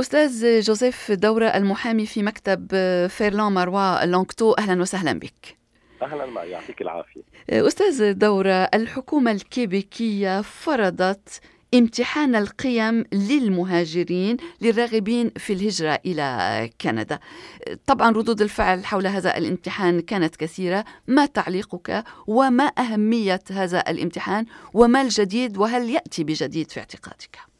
أستاذ جوزيف دورة المحامي في مكتب فيرلان ماروا لونكتو أهلا وسهلا بك. أهلا معي يعطيك العافية. أستاذ دورة الحكومة الكيبيكية فرضت امتحان القيم للمهاجرين للراغبين في الهجرة إلى كندا. طبعا ردود الفعل حول هذا الامتحان كانت كثيرة. ما تعليقك؟ وما أهمية هذا الامتحان؟ وما الجديد؟ وهل يأتي بجديد في اعتقادك؟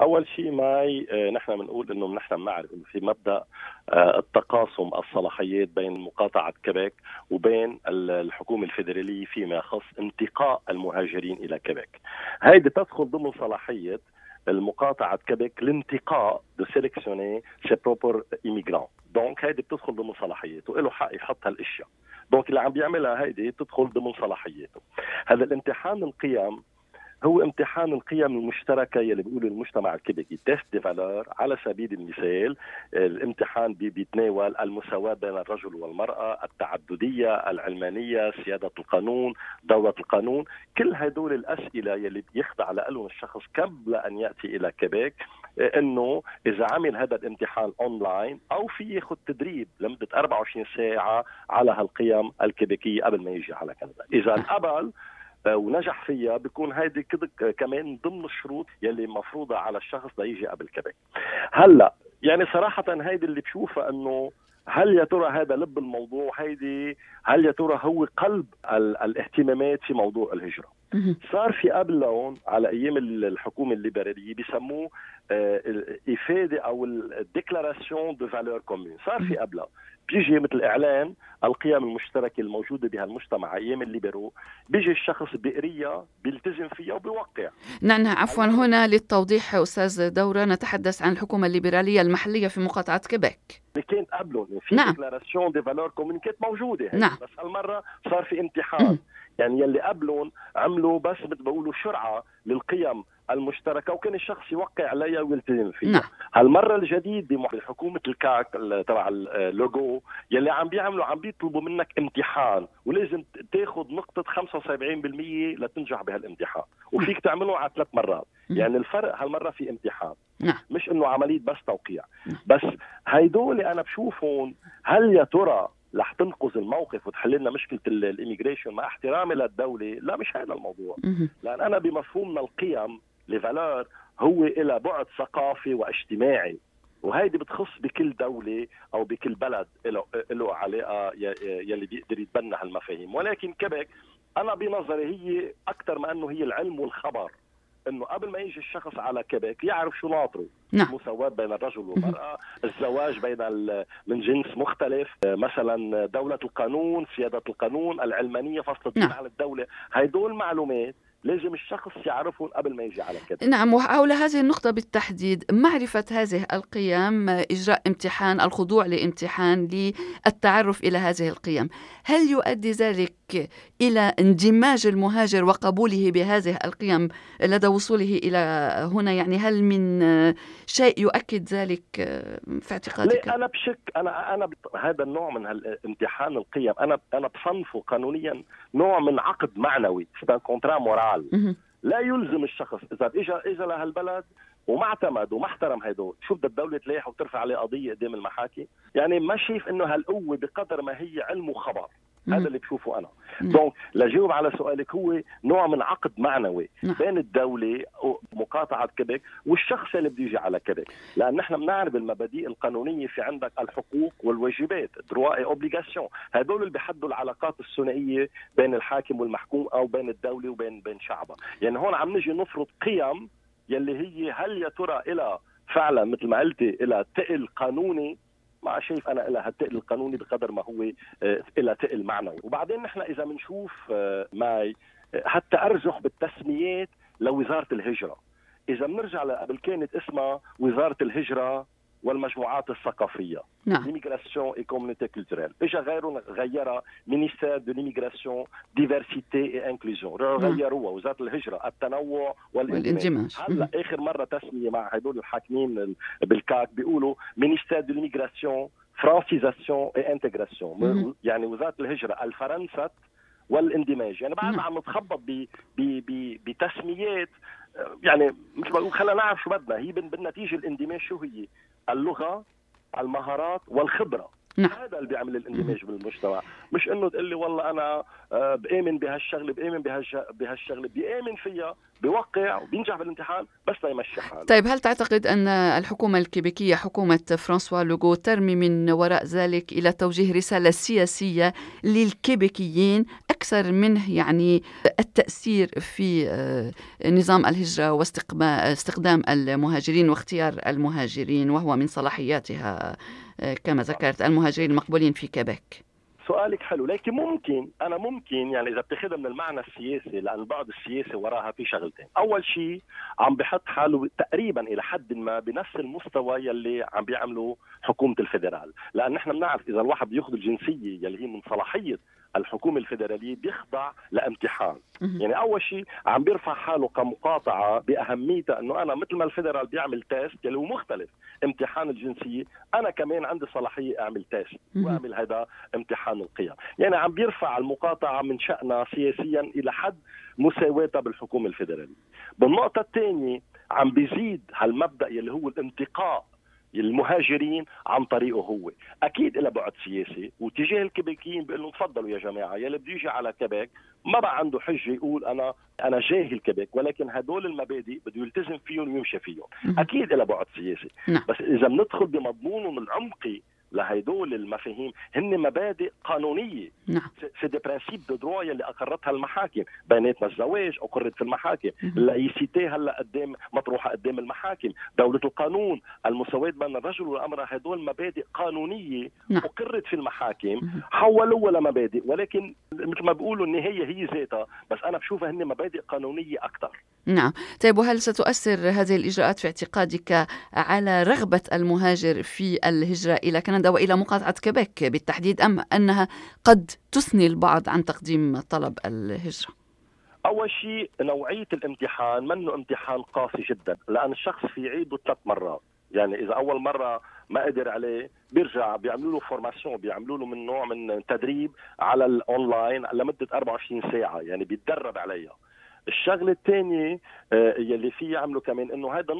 أول شيء mais آه، نحن بنقول إنه نحن بنعرف إنه في مبدأ آه، التقاسم الصلاحيات بين مقاطعة كيبيك وبين الحكومة الفيدرالية فيما يخص انتقاء المهاجرين إلى كيبيك. هيدي تدخل ضمن صلاحية المقاطعة كيبيك لانتقاء de sélectionner ses propres immigrants donc هيدي بتدخل ضمن صلاحيته وله حق يحط هالأشياء. donc اللي عم بيعملها هيدي تدخل ضمن صلاحيته هذا الامتحان القيم هو امتحان القيم المشتركة يلي بيقولوا المجتمع الكيبيكي test des valeurs على سبيل المثال الامتحان بيتناول المساواة بين الرجل والمرأة التعددية العلمانية سيادة القانون دولة القانون. كل هدول الأسئلة يلي بيخضع لهم الشخص قبل أن يأتي إلى كيبيك إنه إذا عمل هذا الامتحان اونلاين أو في ياخذ تدريب لمدة 24 ساعة على هالقيم الكيبيكيه قبل ما يجي على كندا، إذا قبل ونجح فيها بيكون هيدي كده كمان ضمن الشروط يلي مفروضة على الشخص ليجي قبل كيبيك هلأ يعني صراحة هيدي اللي بشوفها إنه هل يا ترى هذا لب الموضوع هيدي؟ هل يا ترى هو قلب الاهتمامات في موضوع الهجرة؟ صار في قبل لون على أيام الحكومة الليبرالية بسموه الافاده أو ال déclaration de valeurs communes صار في قبلها. بيجي مثل إعلان القيم المشتركة الموجودة بهالمجتمع أيام ال libéraux بيجي الشخص بيقريها بيلتزم فيها وبيوقع. نعم عفوا. هنا للتوضيح أستاذ دورة نتحدث عن الحكومة الليبرالية المحلية في مقاطعة كيبيك. اللي كانت قبلهم في نعم. déclaration des valeurs communes كانت موجوده نعم. بس هالمرة صار في امتحان. يعني يلي قبلهم عملوا بس مثل بقولوا شرعة للقيم المشتركة وكان الشخص يوقع عليها ويلتزم فيها نعم. هالمرة الجديد بحكومه ال CAQ تبع لوغو يلي عم بيعملوا عم بيطلبوا منك امتحان ولازم تاخذ نقطة 75% لتنجح بهالامتحان وفيك تعمله على ثلاث مرات يعني الفرق هالمرة في امتحان نعم. مش إنه عملية بس توقيع نعم. بس هيدول أنا بشوفهم هل يا ترى رح تنقذ الموقف وتحل لنا مشكلة ال immigration مع احترامي للدولة. لا مش هذا الموضوع. لأن أنا بمفهومنا القيم لفالور هو إلى بعد ثقافي واجتماعي. وهيدي بتخص بكل دولة أو بكل بلد له علاقة يلي بيقدر يتبنى هالمفاهيم. ولكن كيبك أنا بنظري هي أكثر ما أنه هي العلم والخبر. إنه قبل ما يجي الشخص على كيبيك يعرف شو ناطره نعم. المساواة بين الرجل والمرأة الزواج بين من جنس مختلف مثلا دولة القانون سيادة القانون العلمانية فصل الدين نعم. عن الدولة هدول معلومات لازم الشخص يعرفهم قبل ما يجي على كده نعم وحول هذه النقطة بالتحديد معرفة هذه القيم إجراء امتحان الخضوع لامتحان للتعرف إلى هذه القيم. هل يؤدي ذلك إلى اندماج المهاجر وقبوله بهذه القيم لدى وصوله إلى هنا؟ يعني هل من شيء يؤكد ذلك في اعتقادك؟ لا أنا بشك أنا أنا هذا النوع من امتحان القيم. أنا أنا بصنفه قانونيا نوع من عقد معنوي. contrat moral لا يلزم الشخص إذا اجى اجى لهالبلد وما اعتمد وما احترم هدول شو بدها الدولة تلاحقه وترفع عليه قضية قدام المحاكم؟ يعني ما شايف إنه هالقوة بقدر ما هي علم وخبر. هذا اللي بشوفه أنا. donc لجاوب على سؤالك هو نوع من عقد معنوي نعم. بين الدولة ومقاطعة كيبك والشخص اللي بده يجي على كيبك لأن نحن بنعرف المبادئ القانونية في عندك الحقوق والواجبات droits, obligations هدول اللي بيحدوا العلاقات الثنائية بين الحاكم والمحكوم أو بين الدولة وبين بين شعبها. يعني هون عم نجي نفرض قيم يلي هي هل يا ترى إلها فعلا مثل ما قلتي إلها تقل قانوني ما شايف أنا لها التقل القانوني بقدر ما هو آه، لها تقل معنوي وبعدين نحن إذا بنشوف آه، ماي آه، حتى ارجح بالتسميات لوزارة الهجرة. إذا بنرجع قبل كانت اسمها وزارة الهجرة والمجموعات الثقافية. نعم. l'immigration et communautés culturelles اجى غيرهم غيرها ministère de l'immigration diversité et inclusion غيروها وزاره الهجره التنوع والاندماج هلا آخر مرة تسمية مع هدول الحاكمين بال CAQ بيقولوا ministère de l'immigration, francisation et intégration يعني وزاره الهجره الفرنسة والإندماج. يعني بعد عم نتخبط بتسميات يعني مثل ما بقول خلينا نعرف شو بدنا. هي بالنتيجة الإندماج شو هي؟ اللغة المهارات والخبرة. نعم. هذا اللي بيعمل الاندماج بالمجتمع. مش إنه تقول لي والله أنا آه، بآمن بهالشغلة بآمن بهالشغلة بيامن فيها بيوقع وبينجح بالامتحان بس ليمشي حاله. طيب هل تعتقد أن الحكومة الكيبيكية حكومة فرانسوا لوغو ترمي من وراء ذلك إلى توجيه رسالة سياسية للكيبيكيين أكثر منه يعني التأثير في آه، نظام الهجرة واستخدام المهاجرين واختيار المهاجرين وهو من صلاحياتها آه، كما ذكرت المهاجرين المقبولين في كيبيك سؤالك حلو لكن ممكن أنا ممكن يعني إذا بتأخذها من المعنى السياسي لأن البعد السياسي وراها في شغلتين. أول شيء عم بحط حاله تقريبا إلى حد ما بنفس المستوى يلي عم بيعمله حكومة ال fédéral لأن نحن بنعرف إذا الواحد بيأخذ الجنسية يلي هي من صلاحية الحكومة الفدراليه بيخضع لامتحان. يعني أول شيء عم بيرفع حاله كمقاطعة بأهميتها إنه أنا مثل ما ال fédéral بيعمل test اللي هو مختلف امتحان الجنسية أنا كمان عندي صلاحية أعمل test وأعمل هذا امتحان القيم. يعني عم بيرفع المقاطعة من شأنها سياسيا إلى حد مساواتها بالحكومة الفدراليه بالنقطة الثانية عم بيزيد هالمبدأ يلي هو الانتقاء المهاجرين عن طريقه هو. أكيد له بعد سياسي وتجاه الكيبيكيين بيقول لهم تفضلوا يا جماعة يلي بده يجي على كيبيك ما بقى عنده حجة يقول أنا أنا جاهل كيبيك ولكن هدول المبادئ بده يلتزم فيهم ويمشي فيهم. أكيد له بعد سياسي. نعم. بس إذا بندخل بمضمونهم العمقي لهدول المفاهيم هن مبادئ قانونية. نعم. c'est des principes de droit يلي أقرتها المحاكم بيناتنا الزواج أقرت في المحاكم. ال laïcité هلأ قدام مطروحة قدام المحاكم. دولة القانون المساواة بين الرجل والمرأة هدول مبادئ قانونية نعم. أقرت في المحاكم. حولوها لمبادئ ولكن مثل ما بيقولوا النهايه هي ذاتها بس أنا بشوفها هن مبادئ قانونية أكثر نعم. طيب وهل ستؤثر هذه الإجراءات في اعتقادك على رغبة المهاجر في الهجرة إلى كندا؟ وإلى مقاطعة كيبيك بالتحديد أم أنها قد تثني البعض عن تقديم طلب الهجرة؟ أول شيء نوعية الامتحان منه امتحان قاسي جدا؟ لأن الشخص يعيده ثلاث مرات. يعني إذا أول مرة ما قدر عليه بيرجع بيعملوا له formation بيعملوا له من نوع من تدريب على الاونلاين لمدة 24 ساعة. يعني بيتدرب عليها. الشغلة الثانية آه، يلي في يعملوا كمان إنه هذا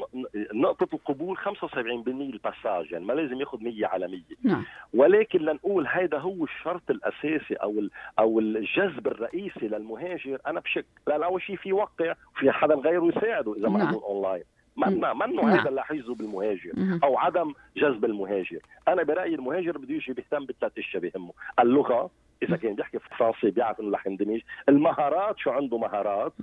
نقطة القبول 75% ال passage يعني ما لازم ياخذ 100 على 100 نعم. ولكن لنقول هذا هو الشرط الأساسي أو أو الجذب الرئيسي للمهاجر أنا بشك. لأن أول شيء في وقع في حدا غيره يساعده إذا ما نعم. اونلاين منا منه. هذا اللي حيجذب المهاجر أو عدم جذب المهاجر. أنا برأيي المهاجر بده يجي بيهتم بثلاث اشياء بيهمه اللغة إذا كان بيحكي فرنسي بيعرف إنه رح يندمج. المهارات شو عنده مهارات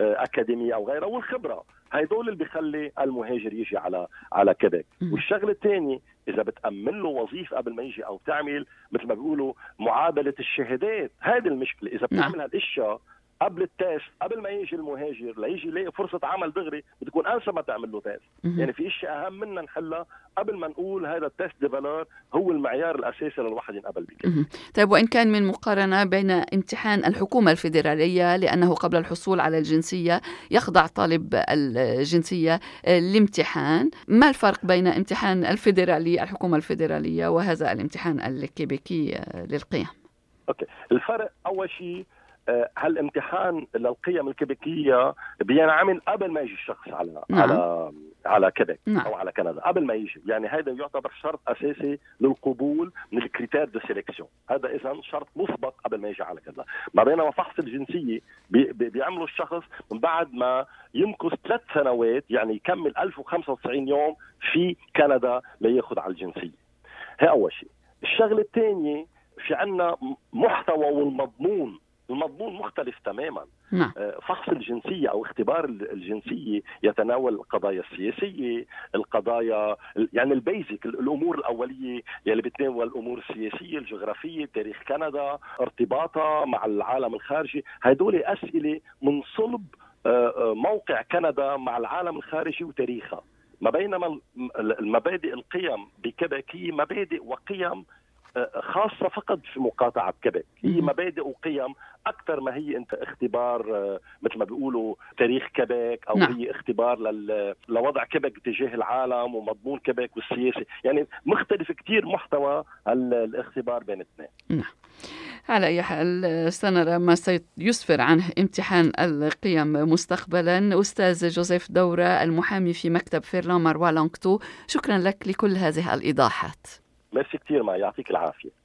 آه، أكاديمية أو غيرها والخبرة. هدول اللي بيخلي المهاجر يجي على على كيبك والشغلة الثانية إذا بتأمن له وظيفة قبل ما يجي أو تعمل مثل ما بيقولوا معادلة الشهادات. هذه المشكلة. إذا نعم. بتعمل هالأشياء قبل ال test قبل ما يجي المهاجر ليجي يلاقي فرصة عمل دغري بتكون أنسب ما تعمل له test يعني في اشياء أهم منا نحلها قبل ما نقول هذا ال test des valeurs هو المعيار الأساسي للواحد ينقبل به طيب وإن كان من مقارنة بين امتحان الحكومة الفيدرالية لأنه قبل الحصول على الجنسية يخضع طالب الجنسية لامتحان ما الفرق بين امتحان الفيدرالي الحكومة الفيدرالية وهذا الامتحان الكيبيكي للقيم أوكي. الفرق أول شيء هالامتحان للقيم الكيبيكية بينعمل قبل ما يجي الشخص على نعم. على على كيبيك نعم. أو على كندا قبل ما يجي. يعني هذا يعتبر شرط أساسي للقبول من ال critères de sélection. هذا إذا شرط مسبق قبل ما يجي على كندا. ما بينما فحص الجنسية بي بيعملوا الشخص من بعد ما يمكث ثلاث سنوات يعني يكمل 1095 يوم في كندا لياخذ على الجنسية. هي أول شيء. الشغلة الثانية في عندنا محتوى والمضمون المضمون مختلف تماما. نعم. آه، فحص الجنسية أو اختبار الجنسية يتناول القضايا السياسية القضايا يعني البيزك الأمور الأولية يلي بتناول الأمور السياسية الجغرافية تاريخ كندا ارتباطها مع العالم الخارجي. هدول أسئلة من صلب آه، آه، موقع كندا مع العالم الخارجي وتاريخها. ما بينما المبادئ القيم بكبك هي مبادئ وقيم خاصة فقط في مقاطعة كيبك. هي مبادئ وقيم أكثر ما هي أنت اختبار مثل ما بيقولوا تاريخ كيبك أو نعم. هي اختبار لل... لوضع كيبك تجاه العالم ومضمون كيبك والسياسة. يعني مختلف كثير محتوى الاختبار بين الاثنين. نعم. على أي حال سنرى ما سيسفر عنه امتحان القيم مستقبلا. أستاذ جوزيف دورة المحامي في مكتب فيرلان مروالانكتو شكرا لك لكل هذه الإيضاحات. ميرسي كثير ما يعطيك العافية.